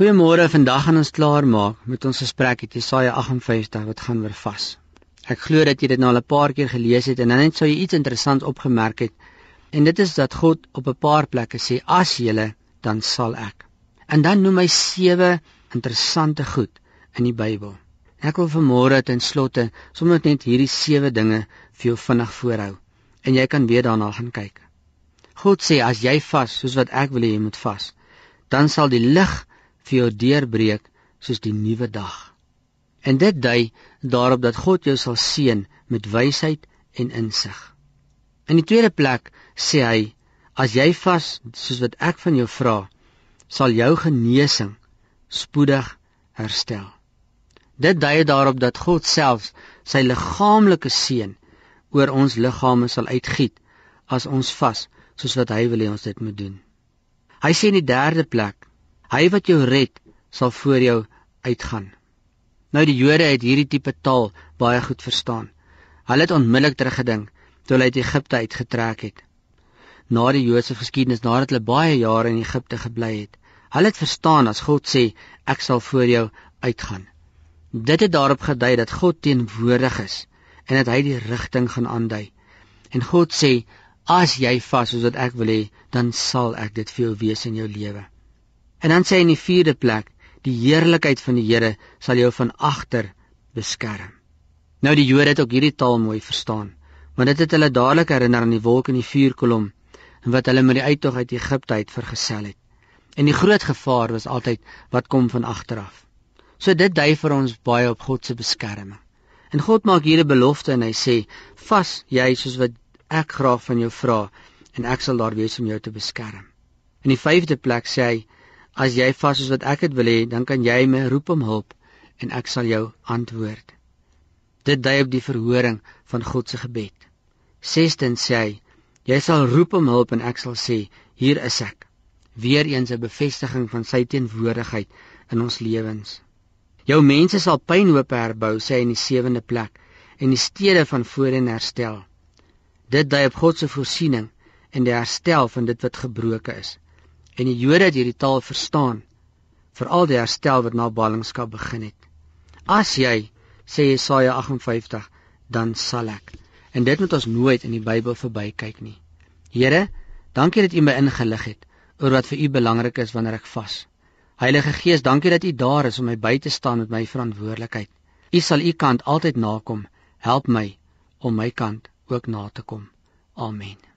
Goeiemôre, vandag gaan ons klaar maak met ons gesprek uit Jesaja 58 wat gaan oor vas. Ek glo dat jy dit nou al 'n paar keer gelees het en dan net sou jy iets interessants opgemerk het. En dit is dat God op 'n paar plekke sê as julle dan sal ek. En dan noem hy sewe interessante goed in die Bybel. Ek wil vanmôre ten slotte sommer net hierdie sewe dinge vir jou vinnig voorhou en jy kan weer daarna gaan kyk. God sê as jy vas soos wat ek wil hê jy moet vas, dan sal die lig vir jou deurbreek soos die nuwe dag. En dit dui daarop dat God jou sal seën met wysheid en insig. In die tweede plek sê hy as jy vas soos wat ek van jou vra, sal jou genesing spoedig herstel. Dit dui daarop dat God self sy liggaamlike seën oor ons liggame sal uitgiet as ons vas soos wat hy wil hê ons dit moet doen. Hy sê in die derde plek Hy wat jou red, sal voor jou uitgaan. Nou die Jode het hierdie tipe taal baie goed verstaan. Hulle het onmiddellik teruggedink toe hulle uit Egipte uitgetrek het. Na die Joodse geskiedenis, nadat hulle baie jare in Egipte gebly het, hulle het verstaan as God sê ek sal voor jou uitgaan. Dit het daarop gedui dat God teenwoordig is en dat hy die rigting gaan aandui. En God sê as jy vas soos wat ek wil hê, dan sal ek dit vir jou wees in jou lewe. En dan sê hy in die vierde plek, die heerlikheid van die Here sal jou van agter beskerm. Nou die Jode het ook hierdie taal mooi verstaan, want dit het hulle dadelik herinner aan die wolk en die vuurkolom en wat hulle met die uittog uit Egipte uit vergesel het. En die groot gevaar was altyd wat kom van agter af. So dit dui vir ons baie op God se beskerming. En God maak hier 'n belofte en hy sê: "Vas jy soos wat ek graag van jou vra en ek sal daar wees om jou te beskerm." In die vyfde plek sê hy: As jy vas soos wat ek dit wil hê, dan kan jy my roep om hulp en ek sal jou antwoord. Dit dui op die verhoring van God se gebed. Sestens sê hy, jy sal roep om hulp en ek sal sê, hier is ek. Weereens 'n bevestiging van sy teenwoordigheid in ons lewens. Jou mense sal pynhoop herbou, sê hy in die sewende plek, en die stede van voorheen herstel. Dit dui op God se voorsiening en die herstel van dit wat gebroken is en die Jode het hierdie taal verstaan vir al die herstel wat na ballingskap begin het. As jy sê Jesaja 58, dan sal ek. En dit moet ons nooit in die Bybel verbykyk nie. Here, dankie dat U my ingelig het oor wat vir U belangrik is wanneer ek vas. Heilige Gees, dankie dat U daar is om my by te staan met my verantwoordelikheid. U sal U kant altyd nakom. Help my om my kant ook na te kom. Amen.